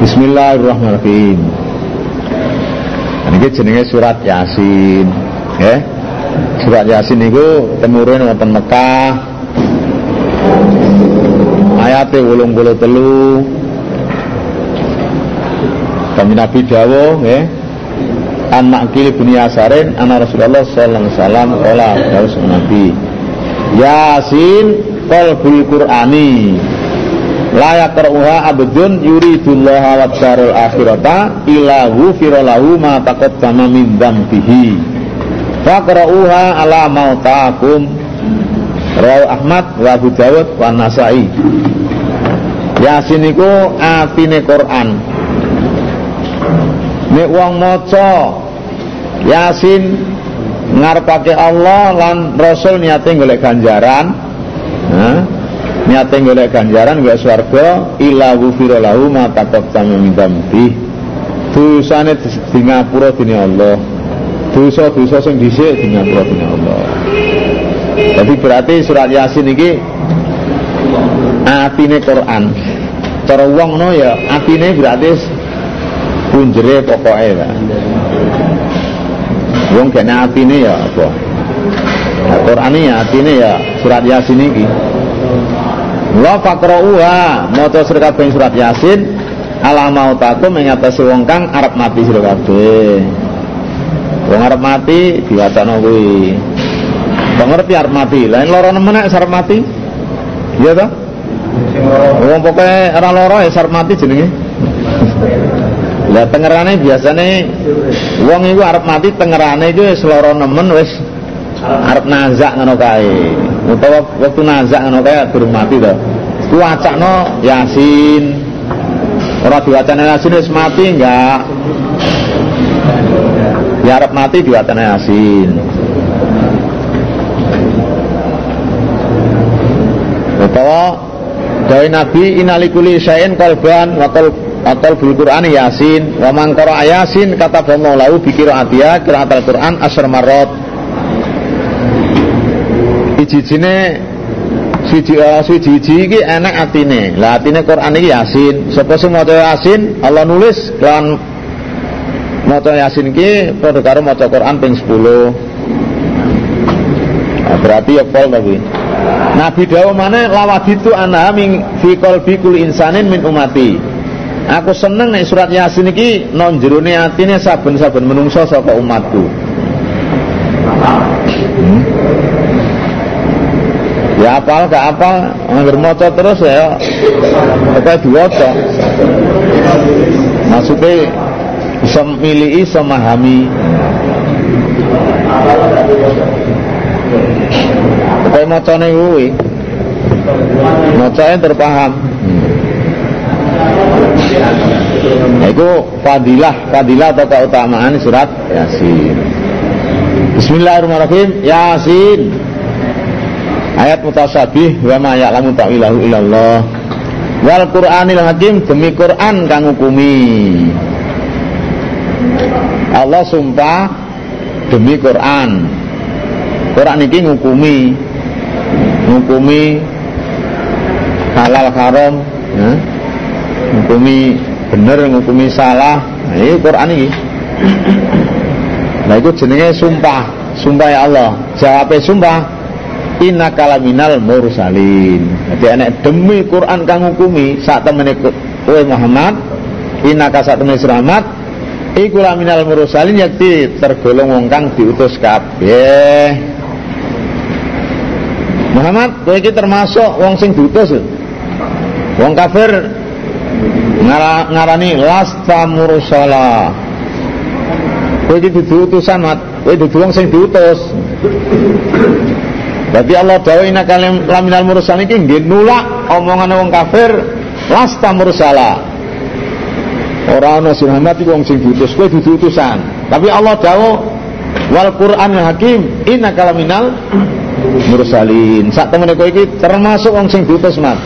Bismillahirrahmanirrahim. Ini jenenge surat Yasin, ya. Surat Yasin itu temurun wonten Mekah. Ayate 83. Kami Nabi dawuh, ya. An Makil bin Yasarin ana Rasulullah sallallahu alaihi wasallam qala dawuh Nabi. Yasin qalbul Qur'ani la yaqra'uha abdun yuridullaha wa syarul akhirata ila ghufira lahu ma taqaddama min dzambihi. Faqra'uha ala mautakum. Rawi Ahmad wa Abu Dawud wa Nasai. Yasin iku atine Quran. Nek wong maca Yasin ngarepake Allah lan Rasul niate golek ganjaran niate golek ganjaran golek swarga ila ghufira lahu ma taqaddama min dzambi dosane di ngapura dene Allah. Dosa-dosa sing dhisik di ngapura dene Allah. Jadi berarti surat Yasin iki atine Quran. Cara wong no ya atine berarti punjere pokoke lah wong kene atine ya apa? Nah, Quran ya atine ya surat Yasin iki Wa faqra'uha maca sira kabeh surat Yasin ala mautakum ing atase wong kang arep mati sira kabeh. Wong arep mati diwacana kuwi. Wong ngerti arep mati. Lain lara nemen nek arep mati. Iya toh? Wong pokoke ora lara ya arep mati jenenge. Lah tengerane biasane wong iku arep mati tengerane iku wis lara nemen wis arep nazak ngono kae utawa waktu nazak ngono kae durung mati to. Ku wacakno yasin. Ora diwacana yasin wis mati enggak. Ya mati diwacana yasin. Utawa dari Nabi inalikuli syai'in qalban wa atau bil Quran Yasin. Wa man qara Yasin kata lahu bi qiraatiha qiraatul Quran asr marrat siji-jine siji uh, siji iki enak atine. Lah atine Quran iki Yasin. Sapa sing maca Yasin, Allah nulis lan maca Yasin iki padha karo maca Quran ping 10. Nah, berarti ya pol tapi. Nabi dawuh mana lawaditu ana min fi qalbi kulli insanin min umati. Aku seneng nek surat Yasin iki non jerone atine saben-saben menungso saka umatku. Hmm? Ya apal gak apal. Anggar maca terus ya. Apa diwaca maksudnya bisa milih bisa memahami. Kayak macane kuwi. Macane terpaham. Nah, itu fadilah, fadilah atau keutamaan surat Yasin. Bismillahirrahmanirrahim. Yasin ayat mutasabih wa ma ya'lamu ta'wilahu illallah. Wal qur'anil hakim demi Quran kang hukumi Allah sumpah demi Quran. Quran ini ngukumi. Ngukumi halal haram ya. ngukumi bener ngukumi salah. Nah, ini Quran ini. Nah itu jenenge sumpah. Sumpah ya Allah. Jawabnya sumpah inna kalaminal mursalin. Jadi anak demi Quran kang hukumi saat temene kowe Muhammad inna ka saat temene selamat iku laminal mursalin yakti tergolong wong kang diutus kabeh. Muhammad kowe iki termasuk wong sing diutus wong kafir ngarani lasta mursala. Kowe iki diutusan mat. Kowe diutus Berarti Allah dawuh kalim laminal mursal iki nggih nulak omongan wong kafir lasta mursala. Ora ana sing Muhammad iku wong sing diutus, kowe dudu utusan. Tapi Allah dawuh wal Qur'an hakim inna kalaminal mursalin. Sak temene kowe iki termasuk wong sing diutus, Mat.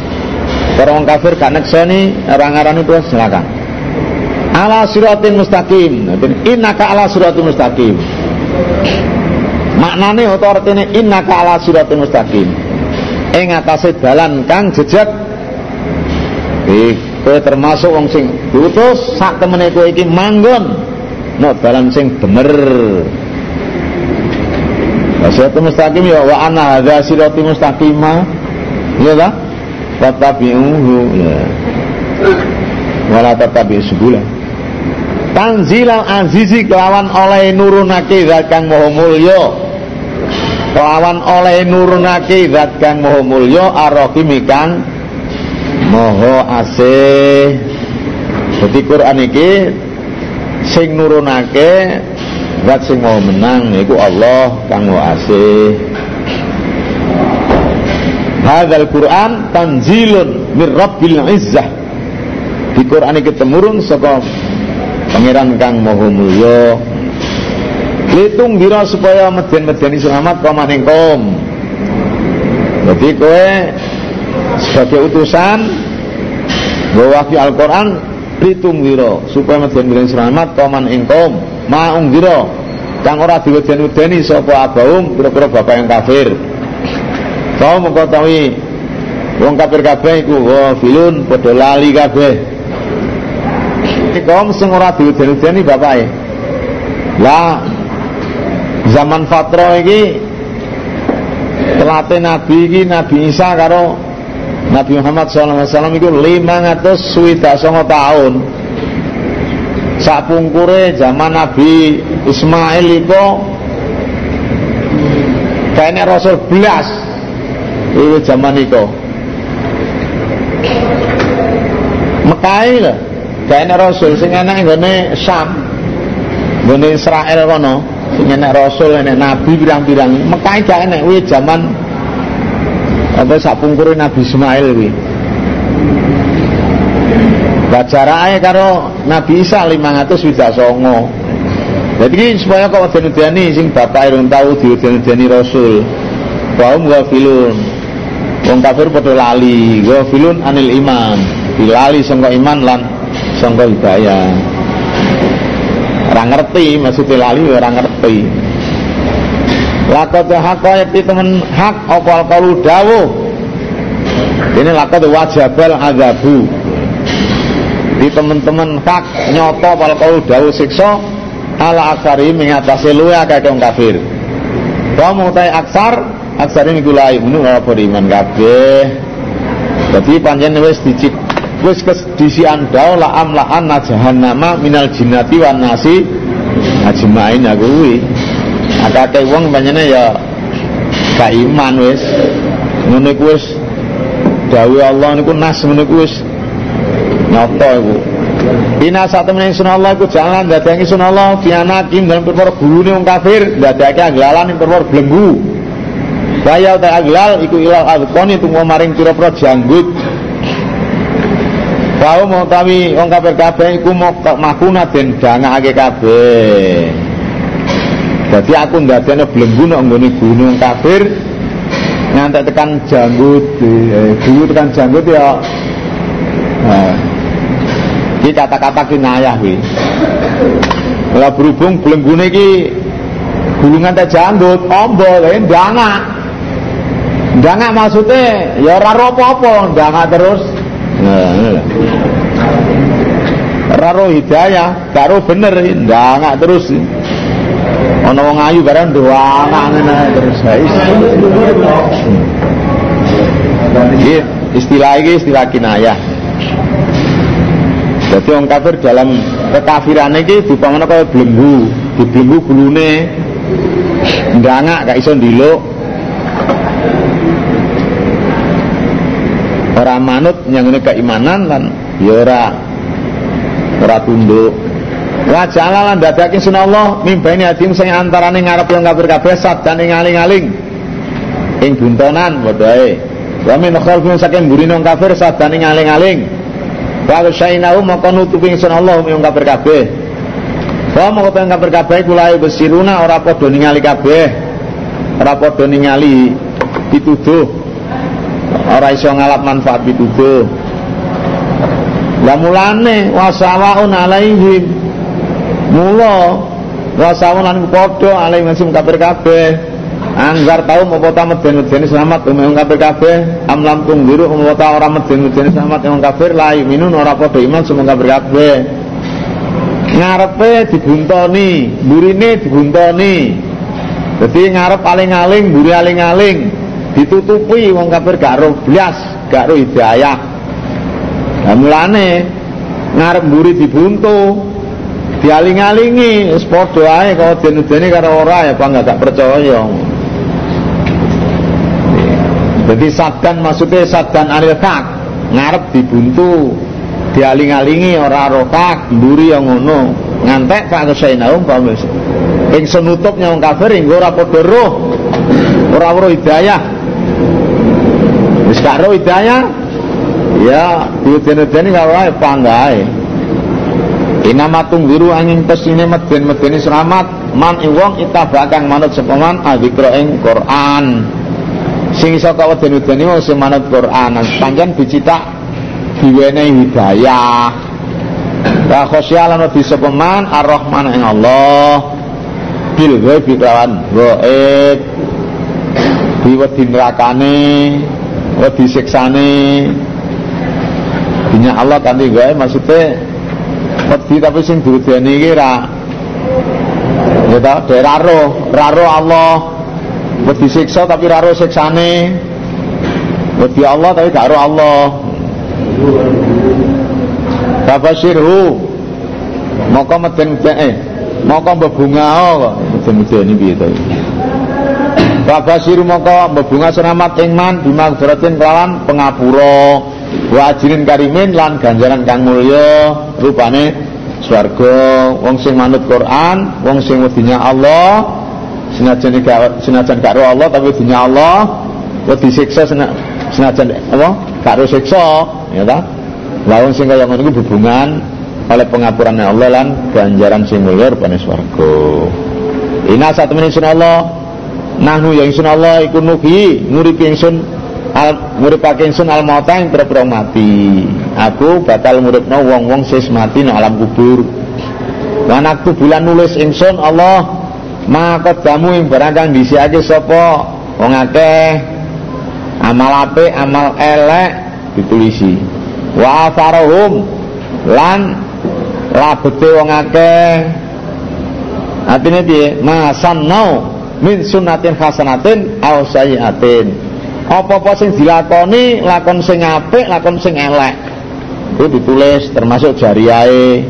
Para wong kafir gak nekseni ora ngarani itu silakan. Ala siratin mustaqim. Innaka ala siratin mustaqim maknane utawa artine innaka ala siratal mustaqim. Ing atase dalan kang jejak. Eh kowe termasuk wong sing diutus sak temene kowe iki manggon. No dalan sing bener Siratul mustaqim ya wa ana hadza siratul mustaqima. Ya ta? Tatabi'uhu ya. Wala tatabi subula. Tanzilal azizi kelawan oleh nurunake zat kang maha mulya kelawan oleh nurunake zat kang maha mulya arrahim kang maha asih dadi Quran iki sing nurunake zat sing mau menang yaiku Allah kang mau asih Hadzal Quran tanzilun mir Rabbil Izzah. Di Quran iki temurun saka Pangeran kang Maha Mulya. Litung dira supaya meden-medeni selamat kau maning kom. Jadi kowe sebagai utusan bawa Al-Quran litung dira supaya meden-medeni selamat kau maning kom. Maung dira kang ora diweden-wedeni sapa abaum kira-kira bapak yang kafir. Kau mengetahui wong kafir kabeh iku filun padha lali kabeh. Kaum sing ora diweden-wedeni bapake lah zaman fatra iki telate nabi iki nabi Isa karo Nabi Muhammad SAW itu 500 songo tahun sapungkure zaman Nabi Ismail itu kayaknya Rasul belas itu zaman itu Mekai lah kayaknya Rasul sing enak nggone Syam nggone Israel kono sing enak Rasul enak Nabi pirang-pirang Mekai gak enak kuwi zaman apa sapungkure Nabi Ismail kuwi Bajarake karo Nabi Isa 500 widak songo. Jadi supaya kok weden-wedeni sing bapak irung tau diweden-wedeni Rasul. Kaum filun. Wong kafir padha lali, filun anil iman. Dilali sangka iman lan sangka hidayah. Ora ngerti maksudnya lali ora ngerti. Lakot hak yakti temen hak opal kalu dawuh. Ini lakot wajabal azabu di teman-teman hak nyoto pal kau dawu siksa ala aksari mengatasi akeh wong kafir kau mutai aksar aksar ini gulai menu ora beriman kabeh jadi panjen wis dicik wis kes disian dao la am la an jahannama minal jinnati wan nasi. Ajmain aku kuwi. Akeh wong panjene ya gak iman wis. Ngono kuwi wis. Dawuh Allah niku nas ngono kuwi wis. Nyoto iku? Bina satu menit sunah Allah iku jangan dadangi sunah Allah kianakim dalam perkara gulune wong kafir dadake aglalan ing perkara belenggu Kaya ta aglal iku ilal adqani tunggu maring pira-pira janggut Kau mau tawi wong kafir kabeh iku makuna den dangake kabeh Jadi aku ndadekno belenggu nek nggone gunung kafir ngantek tekan janggut, eh, tekan janggut ya Nah, ini kata-kata kinayah wi. Kalau berhubung belenggune iki gulungan teh janggut, ombo lain dangak. Dangak maksudnya ya ora apa-apa, dangak terus. Nah, Raro hidayah, karo bener, dangak terus. Ana wong ayu barang doang ngene terus guys. istilah ini istilah kinayah. Jadi orang kafir dalam kekafiran ini dipamana kaya belenggu, di belenggu bulune ndangak gak iso ndiluk. Ora manut yang ini keimanan lan ya ora ora tunduk. Wa ja'ala lan dadake sunallah mimbaini hadim sing antarane ngarep wong kafir kabeh dan ing aling-aling ing buntonan padha ae. Wa min khalfin saking burine kafir dan ing aling-aling. Wa syainahu maka nutupi ingsun Allah yang kafir kabeh. Wa maka yang kafir kabeh kula besiruna ora padha ningali kabeh. Ora padha ningali pituduh. Ora iso ngalap manfaat pituduh. Lah mulane wasawaun alaihim. Mula wasawaun lan padha alaihim kafir kabeh. Anggar tahu mau kota meden medeni selamat umum kafir kabeh am lam tungdiru mau kota orang meden medeni selamat umum kafir la minun ora padha iman semua kafir kabeh ngarepe dibuntoni burine dibuntoni jadi ngarep aling-aling buri aling-aling ditutupi wong kafir gak roh blas gak roh hidayah. Nah mulane ngarep buri dibuntu dialing-alingi wis padha kalau den-dene karo ora ya bangga gak percaya. Jadi sadan maksudnya sadan anil kak ngarep dibuntu dialing-alingi ora rokak mburi yang ngono. Ngantek kak kesainaum paham wis ing senutupnya wong kafir ing ora roh ora roh hidayah wis gak roh hidayah ya diudene-dene karo ae panggae. Inama tungwiru angin pesine meden-medeni selamat. Man iwong itabakang manut sapa man adzikra ing Quran. Sing iso kaweden-wedeni wong sing manut Quran. Pancen dicitak diwenehi hidayah. Wa khosya lan wedi sapa man ar-rahman ing Allah. Bil ghaib lawan ghaib. Diwedi nerakane wedi siksane Dinya Allah kanthi gawe maksudnya wedi tapi sing diwedeni iki ra ya ta daerah roh ra roh Allah. Wedi siksa tapi raro siksane. Wedi Allah tapi gak ro Allah. Babasirhu Maka meden eh Maka bebunga kok Meden-meden ini piye to Babasirhu maka bebunga selamat ingman Bima kudaratin kelawan pengapura. Wa ajirin karimin lan ganjaran kang mulya Rupane swarga wong sing manut Quran wong sing wedinya Allah. Senajan senajan karo Allah tapi dunia Allah. Kok disiksa senajan apa? Karo siksa ya ta? Lawan sing kaya ngono hubungan oleh pengapuran Allah lan ganjaran sing mulya rupane swarga. Ina saat temen insun Allah nahnu ya insun Allah iku nuhi nguripi insun al nguripake insun al mauta ing pira mati. Aku bakal nguripno wong-wong sis mati nang alam kubur. Lan aku bulan nulis insun Allah maka kamu yang barang kang disiake sapa? Wong akeh amal apik amal elek ditulisi. Wa lan labete wong akeh. Artinya piye? Masannau min sunnatin hasanatin aw sayyiatin apa-apa sing dilakoni lakon sing apik lakon sing elek. Itu ditulis termasuk jariahe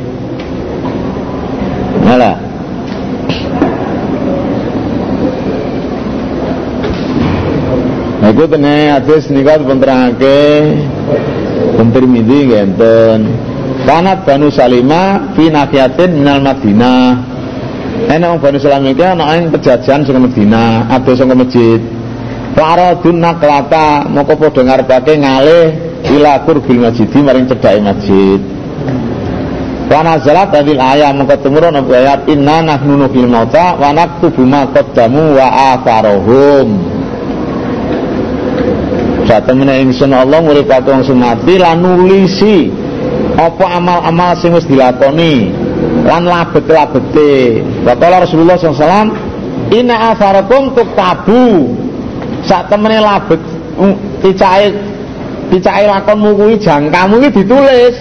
Nah Nah iku tene hadis nika pun terangake. Pun Tirmidzi ngenten. Kanat Banu Salimah fi nafiyatin minal Madinah. Enak wong Banu Salimah iki ana ing pejajan sing Madinah, ado sing masjid. Faradun naklata moko padha ngarepake ngalih ila qurbil masjid maring cedhake masjid. Wana zalat hadil ayat maka temurun ayat inna nahnu nuhil mauta wa naktubu ma qaddamu wa atharohum Satemene ingsun Allah nguripake wong sing mati lan nulisi apa amal-amal sing wis dilakoni lan labet-labete. Wa Rasulullah SAW Inna asarakum tuktabu. Saat temene labet Picai Picai lakonmu kuwi jangkamu iki ditulis.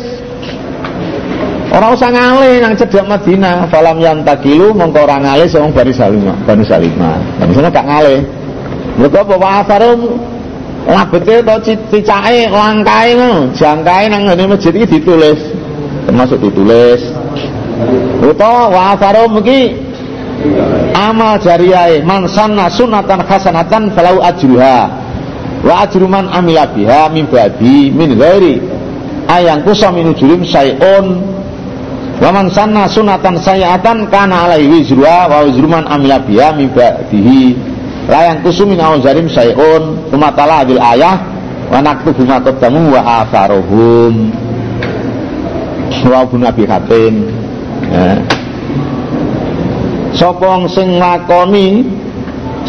Orang usah ngalih nang cedhak Madinah. Falam yantakilu mongko ora ngalih sing Bani Salimah Bani Salimah. Bani gak ngalih. Mereka apa wasarum labete to cicake langkae ngono? Nang ngene masjid iki ditulis. Termasuk ditulis utawa wa farum iki amal jariyae. Man sanna sunatan hasanatan falau ajruha. Wa ajru man amila biha min babi min ghairi. Ayang kusa min ujurim sayun wa man sanna sunatan sayatan kana alaihi wizruha wa wizru man amila biha min ba'dihi. Layang kusumin awazarim sayun tumatala adil ayah. Wa naktubu ma qaddamu wa asaruhum wa bun abi hatim ya. sapa sing nglakoni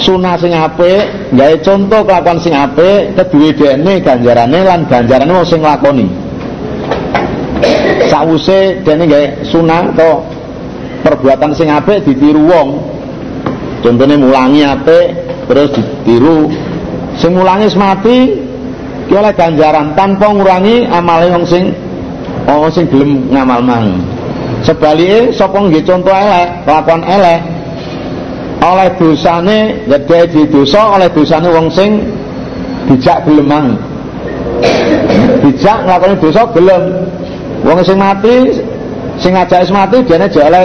sunah sing apik gawe contoh kelakuan sing apik keduwe dene ganjarane lan ganjarane wong sing nglakoni. Sawuse dene gawe sunah atau perbuatan sing apik ditiru wong. Contohnya mulangi apik terus ditiru. Sing mulangi mati ki ganjaran tanpa ngurangi amale wong sing wong sing gelem ngamal mang sebalike sapa nggih contoh elek? Kelakuan elek. Oleh dosane jadi di dosa oleh dosane wong sing dijak gelem mang. Dijak nglakoni dosa gelem. Wong sing mati sing ngajak mati dene jek oleh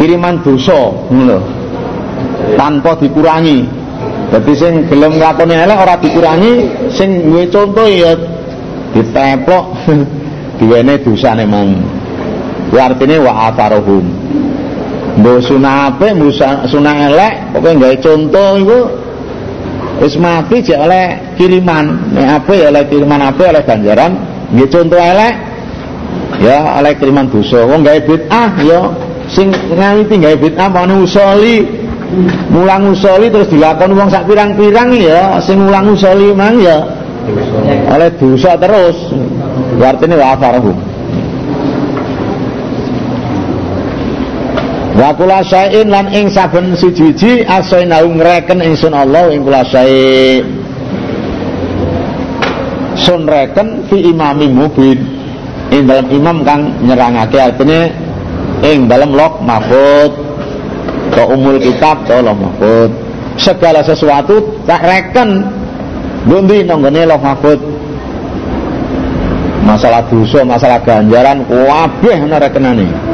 kiriman dosa ngono. Tanpa dikurangi. Jadi sing gelem nglakoni elek ora dikurangi. Sing duwe contoh ya diteplok. Diwene dosane mang artine wa atharuhum. Mbok sunah apik sunah elek pokoke gawe contoh iku wis mati jek oleh kiriman. Nek apik ya oleh kiriman apik oleh ganjaran nggih contoh elek ya oleh kiriman dosa. Wong gawe bid'ah ya sing ngawiti gawe bid'ah mau usoli. Mulang usoli terus dilakoni wong sak pirang-pirang ya sing mulang usoli mang ya oleh dosa terus. Artinya wa afarahum wa kula syai'in lan ing saben siji-siji asainau ngreken ingsun Allah ing kula syai' sun reken fi imami mubin. Ing dalam imam kang nyerangake artinya ing dalam lok mahfud. Ke umul kitab ke Allah mahfud. Segala sesuatu tak reken. Bundi nonggone Allah mahfud? Masalah dosa masalah ganjaran kabeh ana rekenane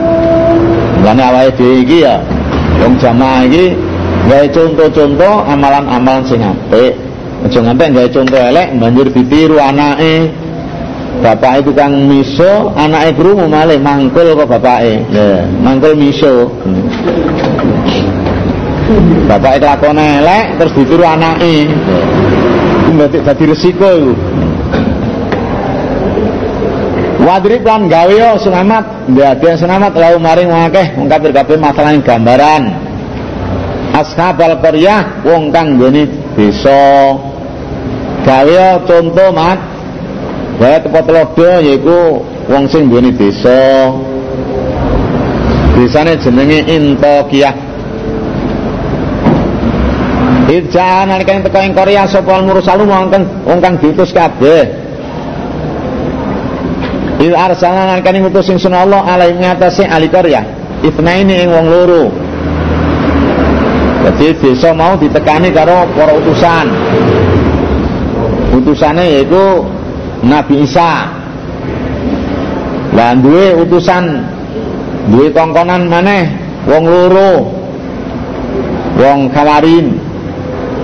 Mulane awake dhewe iki ya wong jamaah iki gawe contoh-contoh amalan-amalan sing apik aja nganti gawe contoh elek banjur ditiru anake bapak itu kang miso anake krungu malih mangkul kok bapake ya mangkul miso Bapak kelakuan elek terus ditiru anake. Iku berarti dadi resiko iku. Wadrib lan gawe yo senamat, ndade senamat lau maring wong akeh wong kafir gambaran. Ashabal qaryah wong kang nggone desa. Gawe contoh mat. Gawe tempat lodo yaiku wong sing nggone desa. Desane jenenge Intokiyah. Irja nalika teko ing Korea sapa mursalu wonten wong kang diutus kabeh. Il arsalna nalika ngutus sing Allah alai ngatasi ahli Korea. Ifnaini ing wong loro. Jadi desa mau ditekani karo para utusan. Utusane yaitu Nabi Isa. Lah duwe utusan duwe kongkonan maneh wong loro. Wong kawarin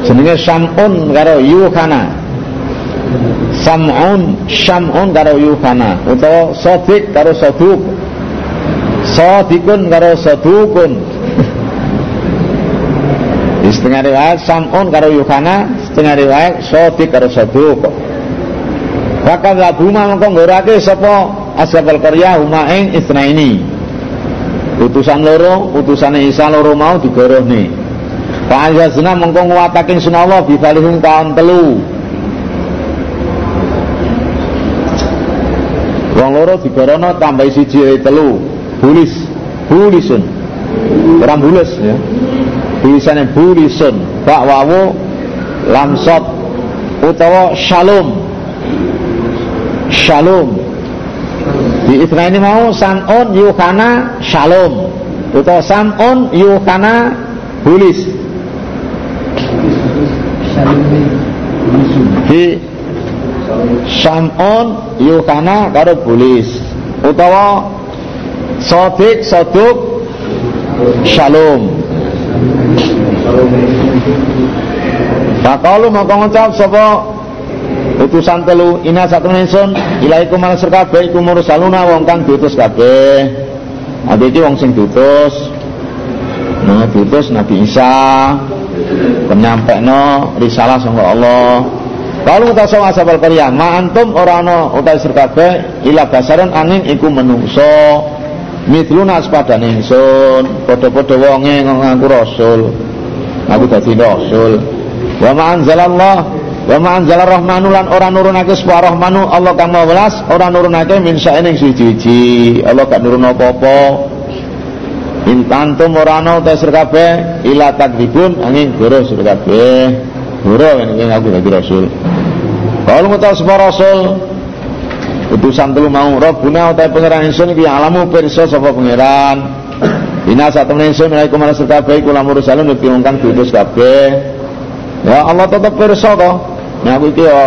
jenenge Sam'un karo Yuhana Sam'un Sam'un karo Yuhana utawa Sodik karo Soduk Sodikun karo Sodukun di setengah riwayat Sam'un karo Yuhana setengah riwayat Sodik karo Soduk Bahkan labuma mengko ngorake sapa ashabal qaryah huma ing ini utusan loro utusane Isa loro mau digorohne. Fa'azazna mengko nguwataking sunah Allah bi kaum telu. Loro digorono tambah siji telu. Bulis, bulisun. Orang bulis ya. Tulisannya bulisun. Bak wawu lamsot utawa shalom. Shalom. Di ini mau san'un yuhana shalom utawa san'un yuhana bulis di Sam'un Yukana karo bulis. Utawa Sodik Soduk Shalom. Pakalu maka ngucap sapa? Utusan telu ina satu ingsun ilaikum malasir kabeh iku mursaluna wong kang diutus kabeh. Ade iki wong sing diutus. Nah diutus Nabi Isa. Penyampaikan risalah sangka Allah kalau kita sama asabal qaryah ma antum ora ana utahe kabeh ila basaran angin iku menungso. Mitluna sepadane ingsun. Padha-padha wonge ngaku rasul. Aku dadi rasul. Wa ma anzalallah wa ma anzalar rahmanu lan ora nurunake sapa rahmanu Allah kang welas ora nurunake min sa'ene siji-siji. Allah gak nurun apa-apa. Intantum ora ana ta sira kabeh ila takdibun angin goro sira kabeh. Goro ini aku dadi rasul. Kalau ngucap sapa rasul utusan telu mau Rabbuna utai pangeran insun iki alamu pirsa sapa pangeran. Ina sak temen insun alaikum sira kabeh kula mursalun iki wong kang kabeh. Ya Allah tetep pirsa to. Nek aku iki ya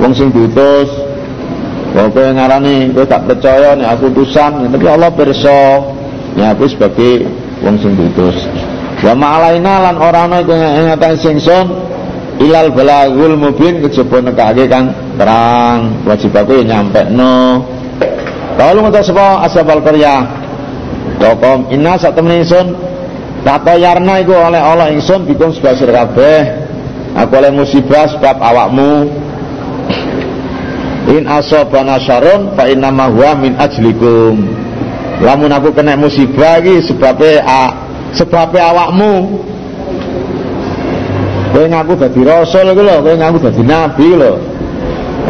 wong sing diutus. Kok kowe ngarani kowe tak percaya nek aku utusan, tapi Allah pirsa ya aku sebagai wong sing diutus wa ma'alaina lan ora ana ing atas singsun ilal balagul mubin kejaba nekake kang terang. Wajib aku ya nyampe no kalau ngutus sapa? Ashabal qarya Dokom inna sak temen ingsun. Tato yarna iku oleh Allah ingsun bikum sebasir kabeh. Aku oleh musibah sebab awakmu. In asobana syarun fa inna huwa min ajlikum. Lamun aku kena musibah iki sebabnya a, sebabnya awakmu kowe ngaku dadi rasul iku lho kowe ngaku dadi nabi lho.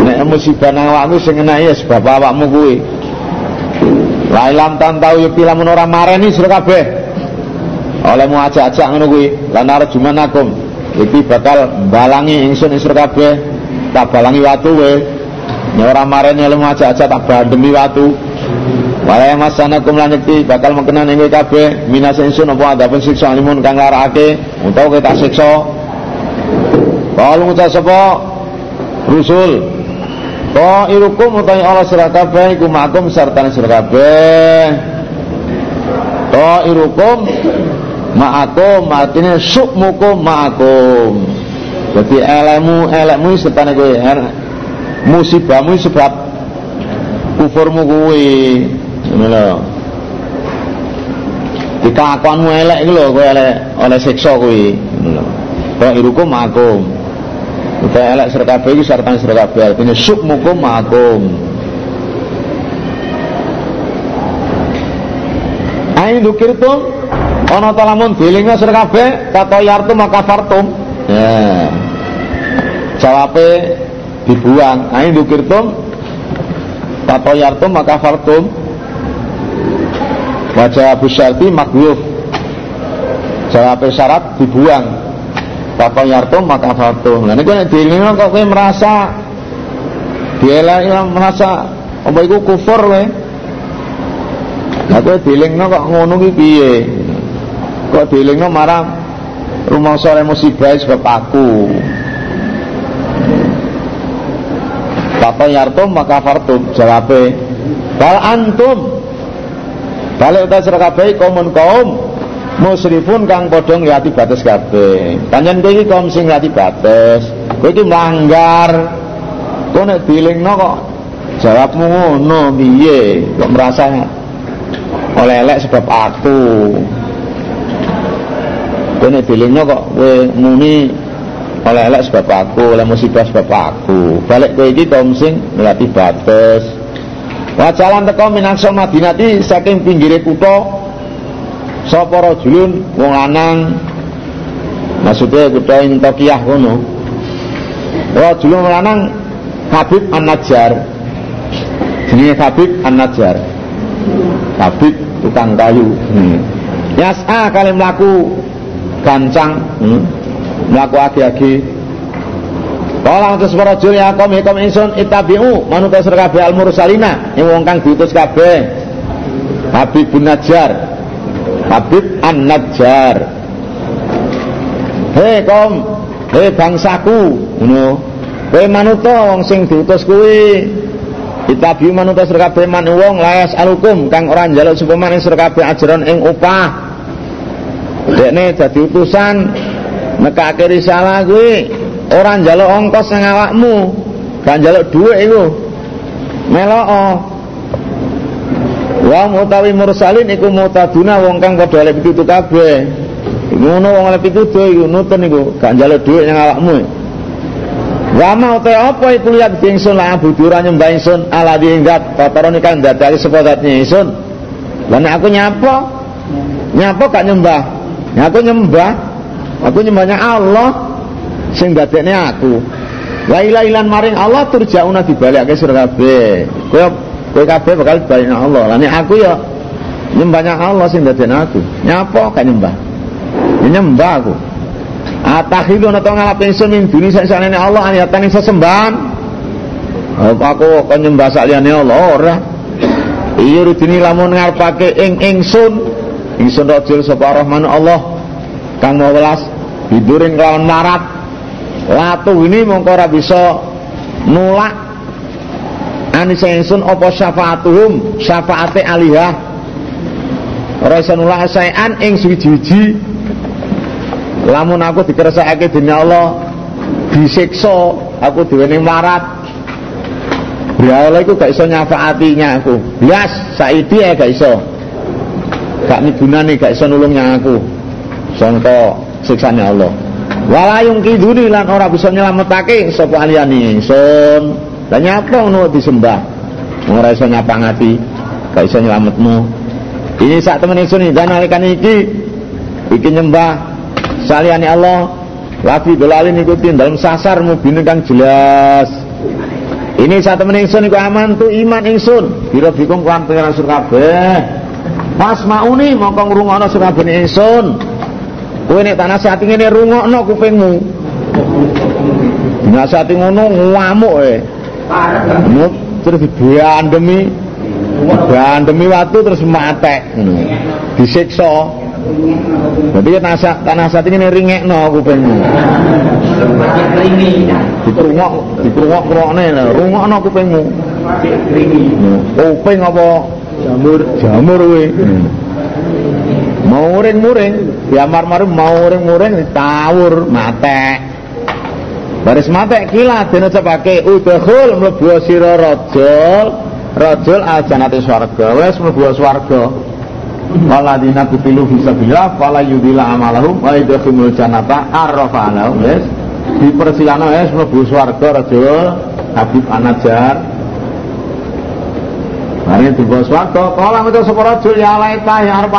Nek musibah nang awakmu sing kena ya sebab awakmu kuwi. La ilam tan tau yo lamun ora mareni sira kabeh. Oleh mu ajak-ajak ngono kuwi. Lan arjumanakum iki bakal balangi ingsun sira kabeh. Tak balangi watu we nek ora mareni oleh mu ajak-ajak tak bandemi watu. Wala masanakum lan yakti bakal mengkenan ing kabeh. Minas insun apa adapun siksa limun kang larakake utawa kita siksa. Kalau ngucap sapa? Rusul. Irukum utai Allah sira kabeh iku makum sarta sira kabeh. irukum ma'akum artinya sukmukum ma'akum. Jadi elemu elemu serta kowe musibahmu sebab kufurmu kuwi. Ngono lho. Dikakon elek lho kowe elek oleh siksa kuwi. Ngono lho. Kok irukum Uta elek sira kabeh iki sartane sira kabeh. Artine sukmukum makum Ain dukirtum ana ta lamun dilinga sira kabeh kata yartum maka fartum. Ya. Jawabe dibuang. Ain kata yartum maka fartum. Wajah Abu Syarti makhluf Jawab syarat dibuang Bapak yartum maka fatum Nah ini kan dilingan kok kowe merasa Dielai merasa Apa itu kufur we Nah kowe dilingno kok ngono ki piye? Kok dilingno marah Rumah sore musibah sebab aku Bapak yartum maka fartum Jawabnya Bal antum. Balik utas kabeh kaumun kaum musrifun kang padha ngliati batas kabeh. Panjen kowe iki kaum sing ngliati batas. Kowe iki melanggar. Kowe nek dilingno kok jawabmu ngono piye? Kok merasa oleh elek sebab aku. Kowe nek dilingno kok kowe muni oleh elek sebab aku, oleh musibah sebab aku. Balik kowe iki kaum sing ngliati batas. Wajalan teko minakso Madinati saking pinggire kutha sapa rajulun wong lanang maksudnya kutha ing Tokiyah kono. Rajulun lanang Habib An-Najjar. Jenenge Habib An-Najjar. Habib tukang kayu. Hmm. Yas'a kali mlaku gancang, hmm. mlaku agi-agi Kala utus para jul ya kaum ikum insun itabi'u manut sira kabeh al mursalina ing wong kang diutus kabeh. Habib bin Najjar. Habib An Najjar. Hei kaum, hei bangsaku, ngono. Kowe manut wong sing diutus kuwi. Itabi'u manut sira kabeh man wong layas alukum kang ora njaluk sapa maning sira kabeh ajaran ing upah. Dekne dadi utusan nekake risalah kuwi Orang njaluk ongkos nang awakmu, gak njaluk dhuwit iku. Melok. Wa mutawi mursalin iku mutaduna wong kang padha oleh pitutu kabeh. Ngono wong oleh pitutu iku nutun iku, gak njaluk dhuwit nang awakmu. Wa mau te apa iku lihat ingsun la budura nyembah ingsun ala diinggat kotorone kang dadali sapa zatnya ingsun. Lah aku nyapa? Nyapa gak nyembah? Aku nyembah. Aku nyembahnya Allah sing dadekne aku la ilaha maring Allah turjauna dibalekake sira kabeh kowe kowe kabeh bakal dibalekne Allah lan aku ya Nyembahnya Allah sing dadi aku. Nyapa gak nyembah? Ya nyembah aku. Atahilu to ngalap ingsun min duni sakjane Allah ayatan ing sesembahan. Aku kok nyembah saliyane Allah ora. Iya rutini lamun ngarepake ing ingsun ingsun rajul sapa Rahman Allah kang welas biduring kelawan marat latu ini mongko ora bisa nulak anisa ingsun apa syafaatuhum syafaate alihah ora iso nulak saean ing suwi-wiji lamun aku dikersakake dening Allah disiksa aku diwening marat Ya Allah itu gak iso nyafaatinya aku. Bias saiki ya gak iso. Gak migunani gak iso nulungnya aku. Sangka siksanya Allah. Wala kiduni lan ora bisa nyelametake sapa aliyane ingsun. Lah nyapa ngono disembah. Ora iso nyapangati, gak iso nyelametmu. Ini saat temen ingsun dan nalikan iki iki nyembah saliyane Allah. Lafi dolalin ikutin dalam sasar mubin kang jelas. Ini saat temen ingsun iku aman tu iman ingsun. Biro bikum kan pengiran kabeh. Pas mauni mongko ngrungokno surga ingsun. Kowe nek tak nasihati ngene rungokno kupingmu. Nasihati ngono ngamuk e. Mut terus diandemi diandemi watu terus matek. Disiksa. Jadi nasihat tak nasihati ngene ringekno kupingmu. Ditrungok, ditrungok krokne rungokno kupingmu. Kuping apa jamur jamur kowe. Mau muring-muring, diamar-mar mau muring-muring ditawur mate. Baris mate kilat dene cepake udhul mlebu sira rajul, rajul aljanate swarga. Wis mlebu swarga. Waladina kutilu fisabilillah fala yudila amalahum wa idkhimul jannata arrafa lahum wis dipersilano wis mlebu swarga rajul Habib Anajar Mari dibawa swarga, kala metu sapa rajul ya laita ya arep